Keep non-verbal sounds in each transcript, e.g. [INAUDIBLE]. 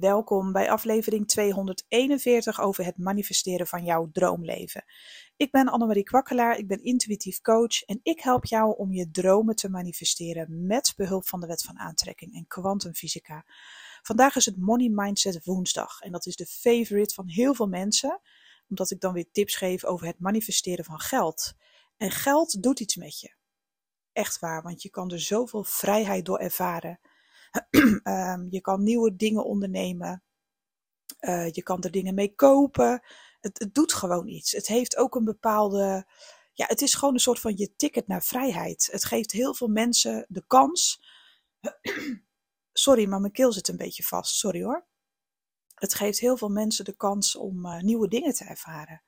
Welkom bij aflevering 241 over het manifesteren van jouw droomleven. Ik ben Annemarie Kwakkelaar, ik ben intuïtief coach en ik help jou om je dromen te manifesteren met behulp van de wet van aantrekking en kwantumfysica. Vandaag is het Money Mindset woensdag en dat is de favorite van heel veel mensen, omdat ik dan weer tips geef over het manifesteren van geld. En geld doet iets met je. Echt waar, want je kan er zoveel vrijheid door ervaren. [CLEARS THROAT] Ehm, je kan nieuwe dingen ondernemen. Uh, je kan er dingen mee kopen. Het, het, doet gewoon iets. Het heeft ook een bepaalde. Ja, het is gewoon een soort van je ticket naar vrijheid. Het geeft heel veel mensen de kans. [CLEARS THROAT] Sorry, maar mijn keel zit een beetje vast. Sorry hoor. Het geeft heel veel mensen de kans om uh, nieuwe dingen te ervaren.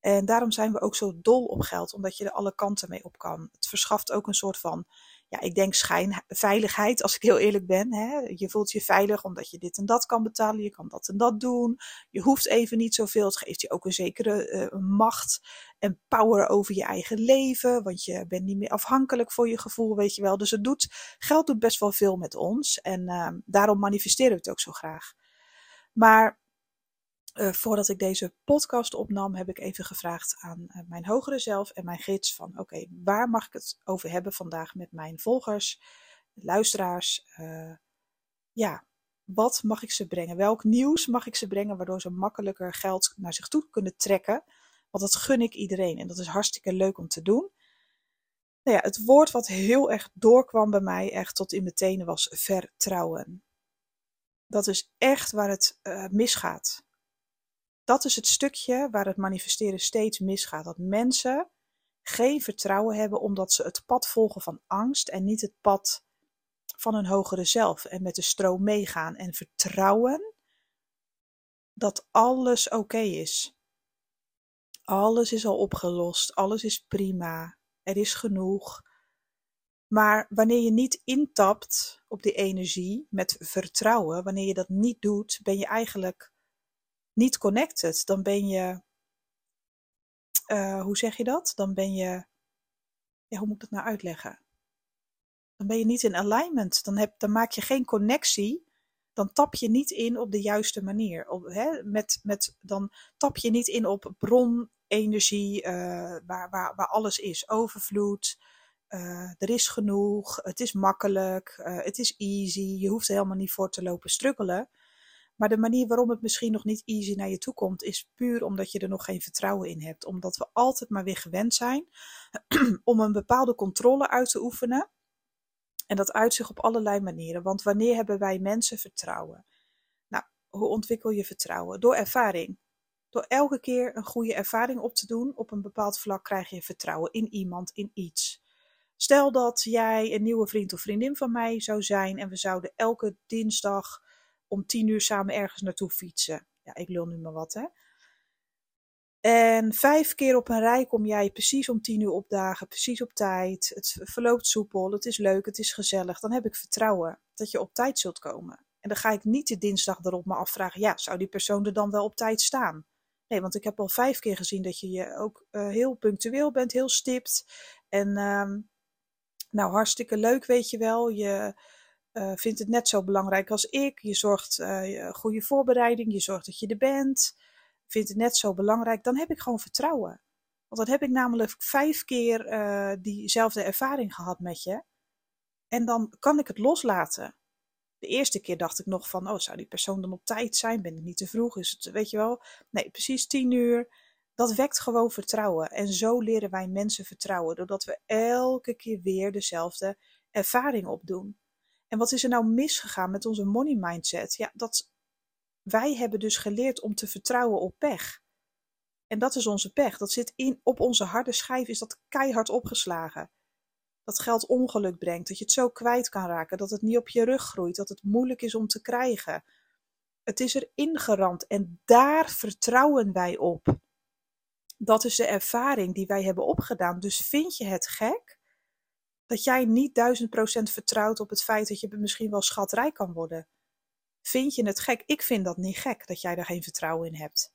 En daarom zijn we ook zo dol op geld, omdat je er alle kanten mee op kan. Het verschaft ook een soort van ja, ik denk schijnveiligheid, als ik heel eerlijk ben. Hè. Je voelt je veilig omdat je dit en dat kan betalen, je kan dat en dat doen. Je hoeft even niet zoveel. Het geeft je ook een zekere uh, macht en power over je eigen leven, want je bent niet meer afhankelijk voor je gevoel, weet je wel. Dus het doet, geld doet best wel veel met ons en uh, daarom manifesteren we het ook zo graag. Maar uh, voordat ik deze podcast opnam, heb ik even gevraagd aan uh, mijn hogere zelf en mijn gids van oké, waar mag ik het over hebben vandaag met mijn volgers, luisteraars? Uh, ja, wat mag ik ze brengen? Welk nieuws mag ik ze brengen waardoor ze makkelijker geld naar zich toe kunnen trekken? Want dat gun ik iedereen en dat is hartstikke leuk om te doen. Nou ja, het woord wat heel erg doorkwam bij mij, echt tot in mijn tenen, was vertrouwen. Dat is echt waar het misgaat dat is het stukje waar het manifesteren steeds misgaat. Dat mensen geen vertrouwen hebben omdat ze het pad volgen van angst en niet het pad van hun hogere zelf en met de stroom meegaan en vertrouwen dat alles oké is. Alles is al opgelost, alles is prima, er is genoeg. Maar wanneer je niet intapt op die energie met vertrouwen, wanneer je dat niet doet, ben je eigenlijk niet connected, dan ben je, uh, hoe zeg je dat? Dan ben je, ja, hoe moet ik dat nou uitleggen? Dan ben je niet in alignment, dan, heb, dan maak je geen connectie, dan tap je niet in op de juiste manier. Op, hè, met, met, dan tap je niet in op bronenergie, uh, waar, waar, waar alles is, overvloed. Uh, er is genoeg, het is makkelijk, het is easy, je hoeft er helemaal niet voor te lopen struggelen. Maar de manier waarom het misschien nog niet easy naar je toe komt, is puur omdat je er nog geen vertrouwen in hebt. Omdat we altijd maar weer gewend zijn [CLEARS THROAT] om een bepaalde controle uit te oefenen. En dat uit zich op allerlei manieren. Want wanneer hebben wij mensen vertrouwen? Nou, hoe ontwikkel je vertrouwen? Door ervaring. Door elke keer een goede ervaring op te doen op een bepaald vlak krijg je vertrouwen in iemand, in iets. Stel dat jij een nieuwe vriend of vriendin van mij zou zijn en we zouden elke dinsdag om tien uur samen ergens naartoe fietsen. Ja, ik lul nu maar wat, hè. En vijf keer op een rij kom jij precies om tien uur opdagen, precies op tijd. Het verloopt soepel, het is leuk, het is gezellig. Dan heb ik vertrouwen dat je op tijd zult komen. En dan ga ik niet de dinsdag erop me afvragen, ja, zou die persoon er dan wel op tijd staan? Nee, want ik heb al vijf keer gezien dat je je ook uh, heel punctueel bent, heel stipt. En uh, nou, hartstikke leuk, weet je wel. Je, uh, vindt het net zo belangrijk als ik. Je zorgt uh, goede voorbereiding, je zorgt dat je er bent. Vindt het net zo belangrijk, dan heb ik gewoon vertrouwen. Want dan heb ik namelijk vijf keer diezelfde ervaring gehad met je. En dan kan ik het loslaten. De eerste keer dacht ik nog van, oh, zou die persoon dan op tijd zijn? Ben ik niet te vroeg? Is het, weet je wel? Nee, precies tien uur. Dat wekt gewoon vertrouwen. En zo leren wij mensen vertrouwen, doordat we elke keer weer dezelfde ervaring opdoen. En wat is er nou misgegaan met onze money mindset? Ja, dat wij hebben dus geleerd om te vertrouwen op pech. En dat is onze pech. Dat zit in, op onze harde schijf, is dat keihard opgeslagen. Dat geld ongeluk brengt, dat je het zo kwijt kan raken, dat het niet op je rug groeit, dat het moeilijk is om te krijgen. Het is er ingeramd en daar vertrouwen wij op. Dat is de ervaring die wij hebben opgedaan. Dus vind je het gek dat jij niet duizend procent vertrouwt op het feit dat je misschien wel schatrijk kan worden. Vind je het gek? Ik vind dat niet gek dat jij daar geen vertrouwen in hebt.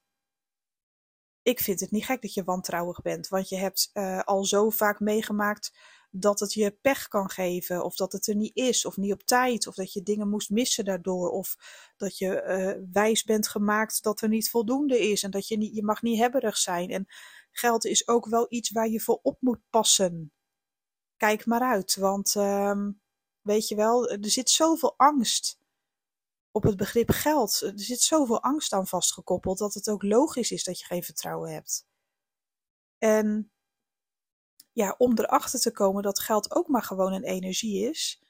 Ik vind het niet gek dat je wantrouwig bent, want je hebt uh, al zo vaak meegemaakt dat het je pech kan geven, of dat het er niet is, of niet op tijd, of dat je dingen moest missen daardoor, of dat je uh, wijs bent gemaakt dat er niet voldoende is en dat je niet, je mag niet hebberig zijn. En geld is ook wel iets waar je voor op moet passen. Kijk maar uit, want uh, weet je wel, er zit zoveel angst op het begrip geld. Er zit zoveel angst aan vastgekoppeld dat het ook logisch is dat je geen vertrouwen hebt. En ja, om erachter te komen dat geld ook maar gewoon een energie is.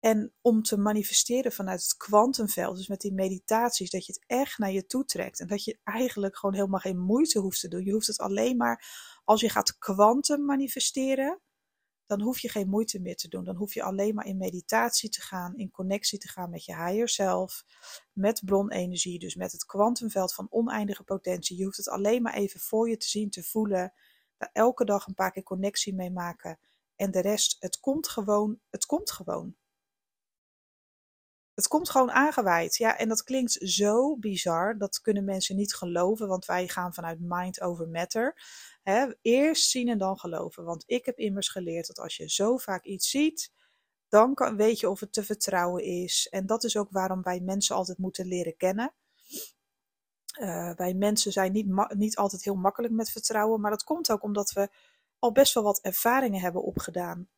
En om te manifesteren vanuit het kwantumveld, dus met die meditaties, dat je het echt naar je toe trekt. En dat je eigenlijk gewoon helemaal geen moeite hoeft te doen. Je hoeft het alleen maar, als je gaat kwantum manifesteren, dan hoef je geen moeite meer te doen. Dan hoef je alleen maar in meditatie te gaan, in connectie te gaan met je higher self, met bronenergie, dus met het kwantumveld van oneindige potentie. Je hoeft het alleen maar even voor je te zien, te voelen daar elke dag een paar keer connectie mee maken. En de rest, het komt gewoon, het komt gewoon. Het komt gewoon aangeweid. Ja, en dat klinkt zo bizar. Dat kunnen mensen niet geloven, want wij gaan vanuit mind over matter. eerst zien en dan geloven. Want ik heb immers geleerd dat als je zo vaak iets ziet, dan kan, weet je of het te vertrouwen is. En dat is ook waarom wij mensen altijd moeten leren kennen. Uh, wij mensen zijn niet, niet altijd heel makkelijk met vertrouwen, maar dat komt ook omdat we al best wel wat ervaringen hebben opgedaan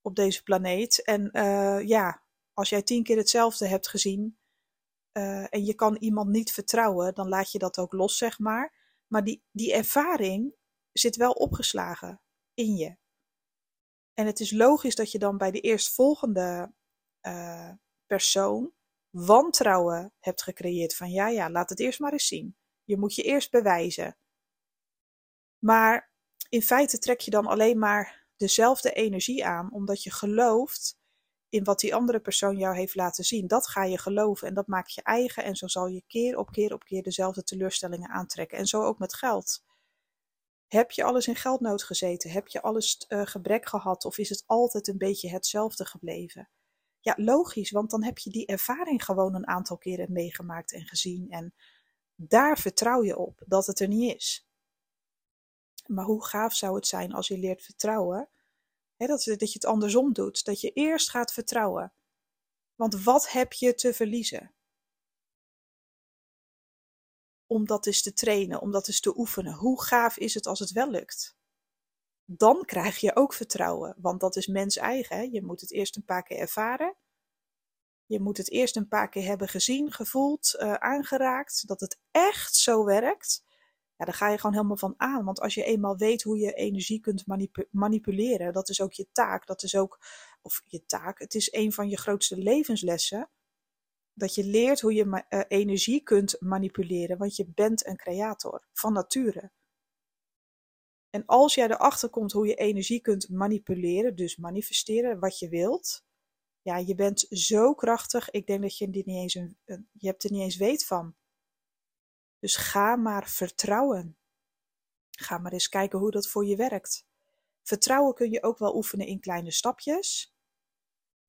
op deze planeet. En uh, ja, als jij tien keer hetzelfde hebt gezien uh, en je kan iemand niet vertrouwen, dan laat je dat ook los, zeg maar. Maar die, die ervaring zit wel opgeslagen in je. En het is logisch dat je dan bij de eerstvolgende persoon wantrouwen hebt gecreëerd. Van ja, ja, laat het eerst maar eens zien. Je moet je eerst bewijzen. Maar in feite trek je dan alleen maar dezelfde energie aan, omdat je gelooft in wat die andere persoon jou heeft laten zien. Dat ga je geloven en dat maak je eigen. En zo zal je keer op keer op keer dezelfde teleurstellingen aantrekken. En zo ook met geld. Heb je alles in geldnood gezeten? Heb je alles uh, gebrek gehad? Of is het altijd een beetje hetzelfde gebleven? Ja, logisch, want dan heb je die ervaring gewoon een aantal keren meegemaakt en gezien. En daar vertrouw je op dat het er niet is. Maar hoe gaaf zou het zijn als je leert vertrouwen? Dat, dat je het andersom doet. Dat je eerst gaat vertrouwen. Want wat heb je te verliezen? Om dat eens te trainen, om dat eens te oefenen. Hoe gaaf is het als het wel lukt? dan krijg je ook vertrouwen. Want dat is mens eigen. Je moet het eerst een paar keer ervaren. Je moet het eerst een paar keer hebben gezien, gevoeld, uh, aangeraakt. Dat het echt zo werkt. Ja, daar ga je gewoon helemaal van aan. Want als je eenmaal weet hoe je energie kunt manipuleren, dat is ook je taak. Dat is ook, of je taak, het is een van je grootste levenslessen. Dat je leert hoe je uh, energie kunt manipuleren. Want je bent een creator van nature. En als jij erachter komt hoe je energie kunt manipuleren, dus manifesteren wat je wilt, ja, je bent zo krachtig. Ik denk dat je, niet eens een, je hebt er niet eens weet van. Dus ga maar vertrouwen. Ga maar eens kijken hoe dat voor je werkt. Vertrouwen kun je ook wel oefenen in kleine stapjes.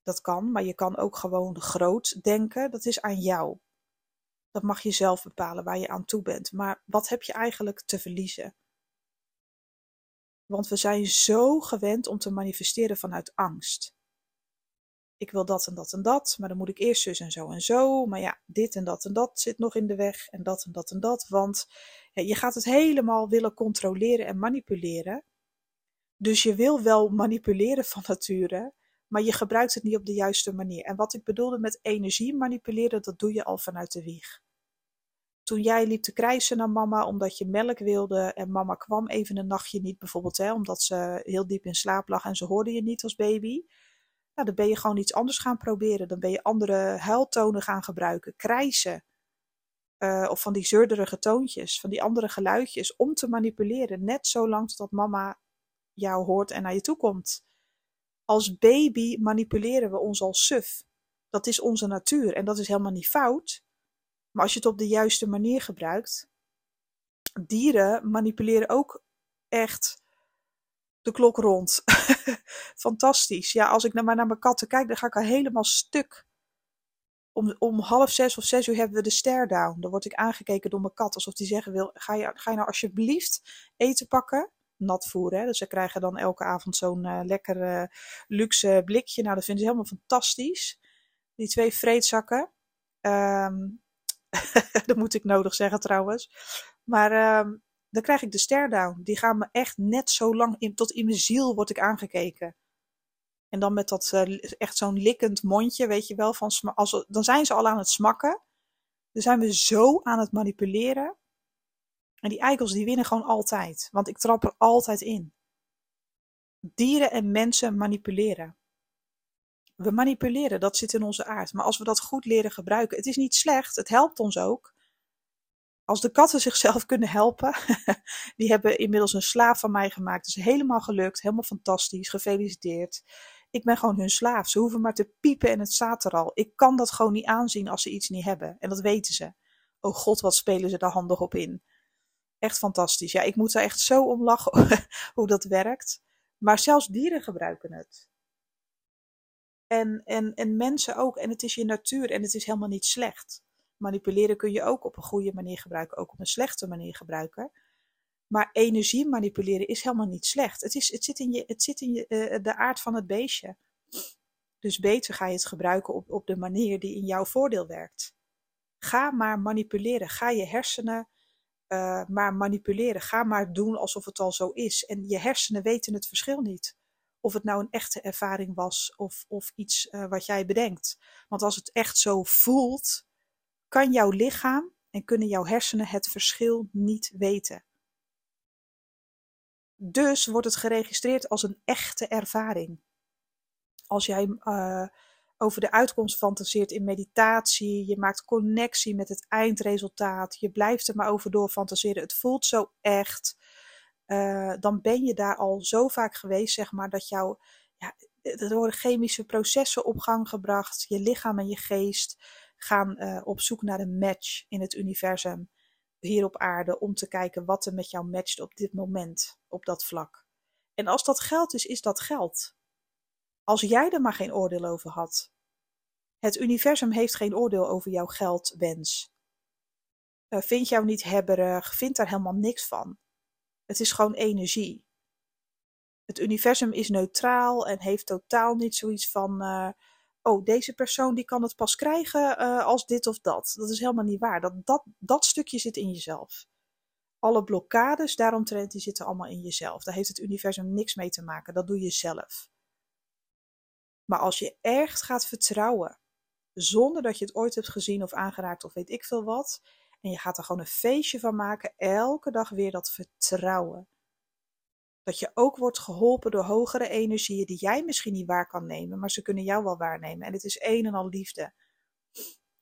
Dat kan, maar je kan ook gewoon groot denken. Dat is aan jou. Dat mag je zelf bepalen waar je aan toe bent. Maar wat heb je eigenlijk te verliezen? Want we zijn zo gewend om te manifesteren vanuit angst. Ik wil dat en dat en dat, maar dan moet ik eerst zus en zo en zo. Maar ja, dit en dat en dat zit nog in de weg en dat en dat en dat. Want je gaat het helemaal willen controleren en manipuleren. Dus je wil wel manipuleren van nature, maar je gebruikt het niet op de juiste manier. En wat ik bedoelde met energie manipuleren, dat doe je al vanuit de wieg toen jij liep te krijsen naar mama omdat je melk wilde en mama kwam even een nachtje niet bijvoorbeeld, hè, omdat ze heel diep in slaap lag en ze hoorde je niet als baby. Nou, dan ben je gewoon iets anders gaan proberen. Dan ben je andere huiltonen gaan gebruiken, krijsen. Uh, of van die zeurderige toontjes, van die andere geluidjes, om te manipuleren. Net zo lang totdat mama jou hoort en naar je toe komt. Als baby manipuleren we ons als suf. Dat is onze natuur en dat is helemaal niet fout. Maar als je het op de juiste manier gebruikt, dieren manipuleren ook echt de klok rond. [LAUGHS] Fantastisch. Ja, als ik maar naar mijn katten kijk, dan ga ik al helemaal stuk. Om, om half zes of zes uur hebben we de stare down. Dan word ik aangekeken door mijn kat alsof die zeggen wil: ga je, ga je nou alsjeblieft eten pakken? nat voeren. Dus ze krijgen dan elke avond zo'n uh, lekker luxe blikje. Nou, dat vinden ze helemaal fantastisch. Die twee vreedzakken. Um, [LAUGHS] dat moet ik nodig zeggen trouwens. Maar um, dan krijg ik de stare down. Die gaan me echt net zo lang in, tot in mijn ziel word ik aangekeken. En dan met dat uh, echt zo'n likkend mondje, weet je wel, van als, dan zijn ze al aan het smakken. Dan zijn we zo aan het manipuleren. En die eikels die winnen gewoon altijd, want ik trap er altijd in. Dieren en mensen manipuleren. We manipuleren, dat zit in onze aard. Maar als we dat goed leren gebruiken, het is niet slecht, het helpt ons ook. Als de katten zichzelf kunnen helpen, [LAUGHS] die hebben inmiddels een slaaf van mij gemaakt. Dat is helemaal gelukt, helemaal fantastisch, gefeliciteerd. Ik ben gewoon hun slaaf. Ze hoeven maar te piepen en het staat er al. Ik kan dat gewoon niet aanzien als ze iets niet hebben. En dat weten ze. Oh god, wat spelen ze daar handig op in. Echt fantastisch. Ja, ik moet er echt zo om lachen [LAUGHS] hoe dat werkt. Maar zelfs dieren gebruiken het. En, en, en mensen ook. En het is je natuur en het is helemaal niet slecht. Manipuleren kun je ook op een goede manier gebruiken, ook op een slechte manier gebruiken. Maar energie manipuleren is helemaal niet slecht. Het, is, het zit in, je, het zit in je, uh, de aard van het beestje. Dus beter ga je het gebruiken op, op de manier die in jouw voordeel werkt. Ga maar manipuleren. Ga je hersenen uh, maar manipuleren. Ga maar doen alsof het al zo is. En je hersenen weten het verschil niet. Of het nou een echte ervaring was of, of iets uh, wat jij bedenkt. Want als het echt zo voelt, kan jouw lichaam en kunnen jouw hersenen het verschil niet weten. Dus wordt het geregistreerd als een echte ervaring. Als jij uh, over de uitkomst fantaseert in meditatie, je maakt connectie met het eindresultaat, je blijft er maar over door fantaseren, het voelt zo echt, uh, dan ben je daar al zo vaak geweest, zeg maar, dat jouw, ja, er worden chemische processen op gang gebracht, je lichaam en je geest gaan uh, op zoek naar een match in het universum hier op aarde om te kijken wat er met jou matcht op dit moment, op dat vlak. En als dat geld is, is dat geld. Als jij er maar geen oordeel over had. Het universum heeft geen oordeel over jouw geldwens. Uh, vind jou niet hebberig, vindt daar helemaal niks van. Het is gewoon energie. Het universum is neutraal en heeft totaal niet zoiets van. Uh, oh, deze persoon die kan het pas krijgen uh, als dit of dat. Dat is helemaal niet waar. Dat, dat, dat stukje zit in jezelf. Alle blokkades daaromtrent die zitten allemaal in jezelf. Daar heeft het universum niks mee te maken. Dat doe je zelf. Maar als je ergens gaat vertrouwen, zonder dat je het ooit hebt gezien of aangeraakt of weet ik veel wat, en je gaat er gewoon een feestje van maken, elke dag weer dat vertrouwen dat je ook wordt geholpen door hogere energieën die jij misschien niet waar kan nemen, maar ze kunnen jou wel waarnemen. En het is een en al liefde.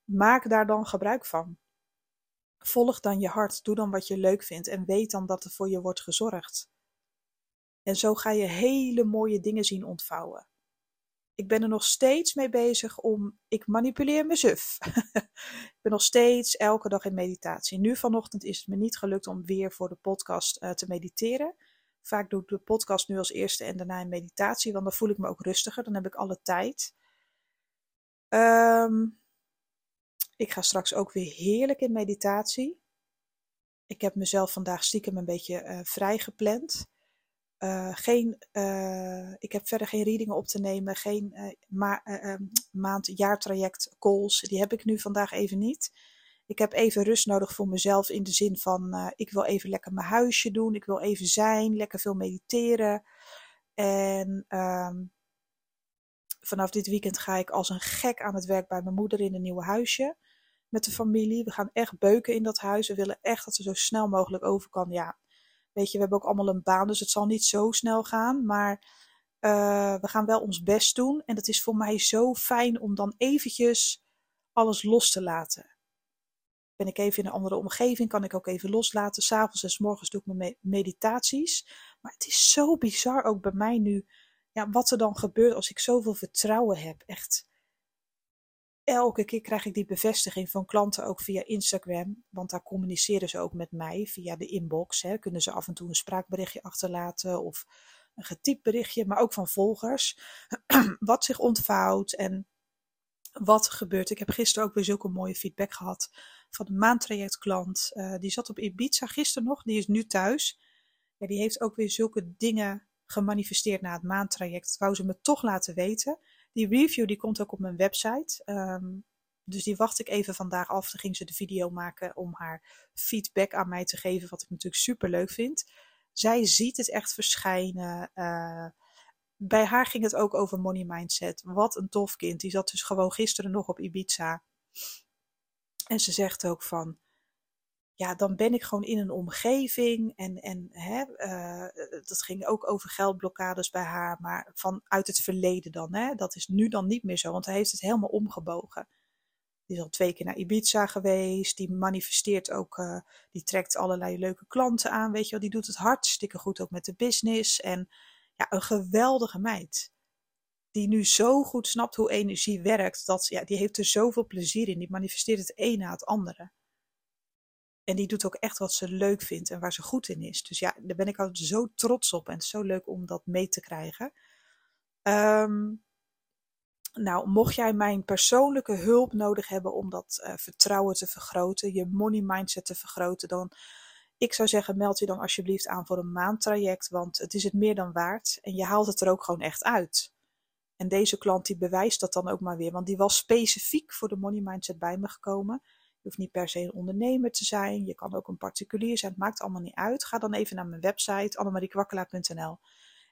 Maak daar dan gebruik van. Volg dan je hart, doe dan wat je leuk vindt en weet dan dat er voor je wordt gezorgd. En zo ga je hele mooie dingen zien ontvouwen. Ik ben er nog steeds mee bezig om. Ik manipuleer mijn suf. [LAUGHS] ik ben nog steeds elke dag in meditatie. Nu vanochtend is het me niet gelukt om weer voor de podcast uh, te mediteren. Vaak doe ik de podcast nu als eerste en daarna een meditatie, want dan voel ik me ook rustiger. Dan heb ik alle tijd. Um, ik ga straks ook weer heerlijk in meditatie. Ik heb mezelf vandaag stiekem een beetje uh, vrij gepland. Uh, geen, uh, ik heb verder geen readingen op te nemen, geen ma ehm, maand, jaartraject calls. Die heb ik nu vandaag even niet. Ik heb even rust nodig voor mezelf in de zin van uh, ik wil even lekker mijn huisje doen. Ik wil even zijn, lekker veel mediteren. En um, vanaf dit weekend ga ik als een gek aan het werk bij mijn moeder in een nieuwe huisje. Met de familie. We gaan echt beuken in dat huis. We willen echt dat ze zo snel mogelijk over kan. Ja, weet je, we hebben ook allemaal een baan, dus het zal niet zo snel gaan. Maar uh, we gaan wel ons best doen. En dat is voor mij zo fijn om dan eventjes alles los te laten ben ik even in een andere omgeving, kan ik ook even loslaten. S'avonds en s morgens doe ik mijn meditaties. Maar het is zo bizar ook bij mij nu, ja, wat er dan gebeurt als ik zoveel vertrouwen heb. Echt. Elke keer krijg ik die bevestiging van klanten ook via Instagram. Want daar communiceren ze ook met mij via de inbox. Hè. Kunnen ze af en toe een spraakberichtje achterlaten of een getypt berichtje, maar ook van volgers. [CLEARS THROAT] wat zich ontvouwt en wat gebeurt. Ik heb gisteren ook weer zulke mooie feedback gehad van een maandtrajectklant. Uh, die zat op Ibiza gisteren nog, die is nu thuis. Ja, die heeft ook weer zulke dingen gemanifesteerd na het maandtraject. Dat wou ze me toch laten weten. Die review die komt ook op mijn website. Ehm, dus die wacht ik even vandaag af. Dan ging ze de video maken om haar feedback aan mij te geven. Wat ik natuurlijk super leuk vind. Zij ziet het echt verschijnen. Uh, bij haar ging het ook over money mindset. Wat een tof kind. Die zat dus gewoon gisteren nog op Ibiza. En ze zegt ook van, ja, dan ben ik gewoon in een omgeving. En, en hè, uh, dat ging ook over geldblokkades bij haar, maar vanuit het verleden dan. Hè. Dat is nu dan niet meer zo, want hij heeft het helemaal omgebogen. Die is al twee keer naar Ibiza geweest. Die manifesteert ook, uh, die trekt allerlei leuke klanten aan. Weet je wel, die doet het hartstikke goed ook met de business. En ja, een geweldige meid. Die nu zo goed snapt hoe energie werkt. Dat, ja, die heeft er zoveel plezier in. Die manifesteert het een na het andere. En die doet ook echt wat ze leuk vindt en waar ze goed in is. Dus ja, daar ben ik altijd zo trots op. En het is zo leuk om dat mee te krijgen. Um, nou, mocht jij mijn persoonlijke hulp nodig hebben om dat uh, vertrouwen te vergroten, je money mindset te vergroten, dan ik zou zeggen, meld je dan alsjeblieft aan voor een maandtraject, want het is het meer dan waard en je haalt het er ook gewoon echt uit. En deze klant die bewijst dat dan ook maar weer, want die was specifiek voor de money mindset bij me gekomen. Je hoeft niet per se een ondernemer te zijn, je kan ook een particulier zijn, het maakt allemaal niet uit. Ga dan even naar mijn website annemariekwakkelaar.nl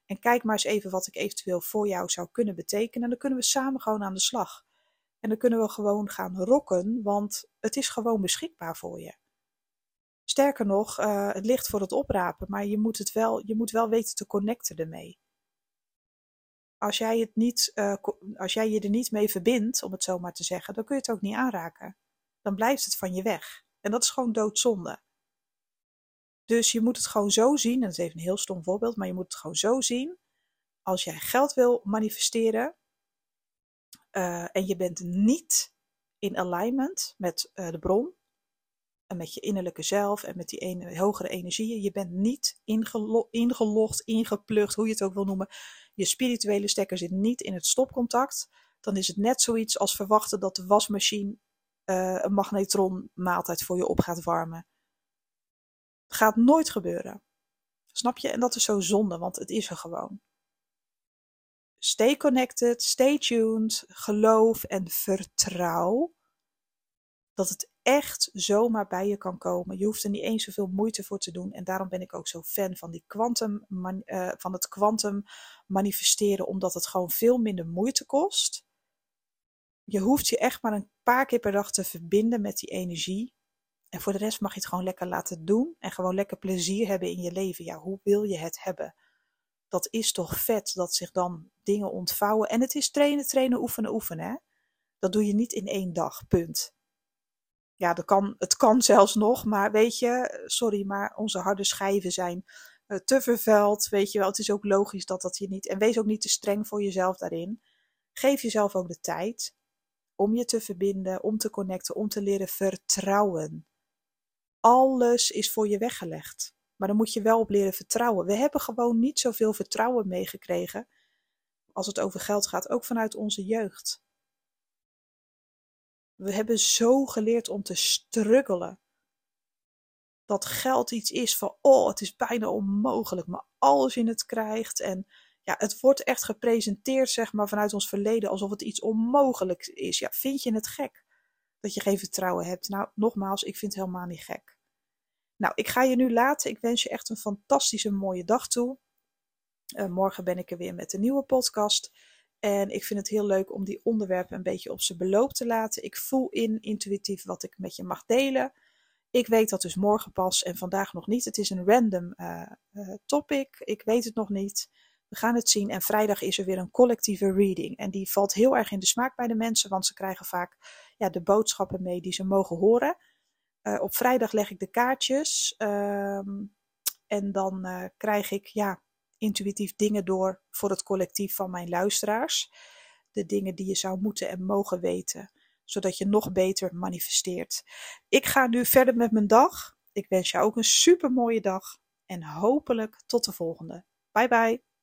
en kijk maar eens even wat ik eventueel voor jou zou kunnen betekenen. En dan kunnen we samen gewoon aan de slag. En dan kunnen we gewoon gaan rocken, want het is gewoon beschikbaar voor je. Sterker nog, uh, het ligt voor het oprapen, maar je moet, het wel, je moet wel weten te connecten ermee. Als jij, het niet, uh, als jij je er niet mee verbindt, om het zo maar te zeggen, dan kun je het ook niet aanraken. Dan blijft het van je weg. En dat is gewoon doodzonde. Dus je moet het gewoon zo zien, en dat is even een heel stom voorbeeld, maar je moet het gewoon zo zien. Als jij geld wil manifesteren uh, en je bent niet in alignment met de bron en met je innerlijke zelf en met die ene, hogere energieën, je bent niet ingelo ingelogd, ingeplucht, hoe je het ook wil noemen. Je spirituele stekker zit niet in het stopcontact. Dan is het net zoiets als verwachten dat de wasmachine uh, een magnetron maaltijd voor je op gaat warmen. Gaat nooit gebeuren. Snap je? En dat is zo zonde, want het is er gewoon. Stay connected, stay tuned, geloof en vertrouw dat het echt zomaar bij je kan komen. Je hoeft er niet eens zoveel moeite voor te doen. En daarom ben ik ook zo fan van, die quantum, uh, van het kwantum manifesteren, omdat het gewoon veel minder moeite kost. Je hoeft je echt maar een paar keer per dag te verbinden met die energie. En voor de rest mag je het gewoon lekker laten doen en gewoon lekker plezier hebben in je leven. Ja, hoe wil je het hebben? Dat is toch vet dat zich dan dingen ontvouwen. En het is trainen, trainen, oefenen, oefenen. Hè? Dat doe je niet in één dag, punt. Ja, dat kan, het kan zelfs nog, maar weet je, sorry, maar onze harde schijven zijn uh, te vervuild. Weet je wel, het is ook logisch dat dat je niet. En wees ook niet te streng voor jezelf daarin. Geef jezelf ook de tijd om je te verbinden, om te connecten, om te leren vertrouwen. Alles is voor je weggelegd. Maar dan moet je wel op leren vertrouwen. We hebben gewoon niet zoveel vertrouwen meegekregen als het over geld gaat, ook vanuit onze jeugd. We hebben zo geleerd om te struggelen. Dat geld iets is van, oh, het is bijna onmogelijk, maar als je het krijgt en ja, het wordt echt gepresenteerd, zeg maar, vanuit ons verleden alsof het iets onmogelijks is. Ja, vind je het gek dat je geen vertrouwen hebt? Nou, nogmaals, ik vind het helemaal niet gek. Nou, ik ga je nu laten. Ik wens je echt een fantastische mooie dag toe. Uh, morgen ben ik er weer met een nieuwe podcast. En ik vind het heel leuk om die onderwerpen een beetje op zijn beloop te laten. Ik voel in intuïtief wat ik met je mag delen. Ik weet dat dus morgen pas en vandaag nog niet. Het is een random uh, uh, topic. Ik weet het nog niet. We gaan het zien. En vrijdag is er weer een collectieve reading. En die valt heel erg in de smaak bij de mensen, want ze krijgen vaak ja, de boodschappen mee die ze mogen horen. Uh, op vrijdag leg ik de kaartjes. Um, en dan krijg ik ja, intuïtief dingen door voor het collectief van mijn luisteraars. De dingen die je zou moeten en mogen weten, zodat je nog beter manifesteert. Ik ga nu verder met mijn dag. Ik wens jou ook een super mooie dag en hopelijk tot de volgende. Bye bye.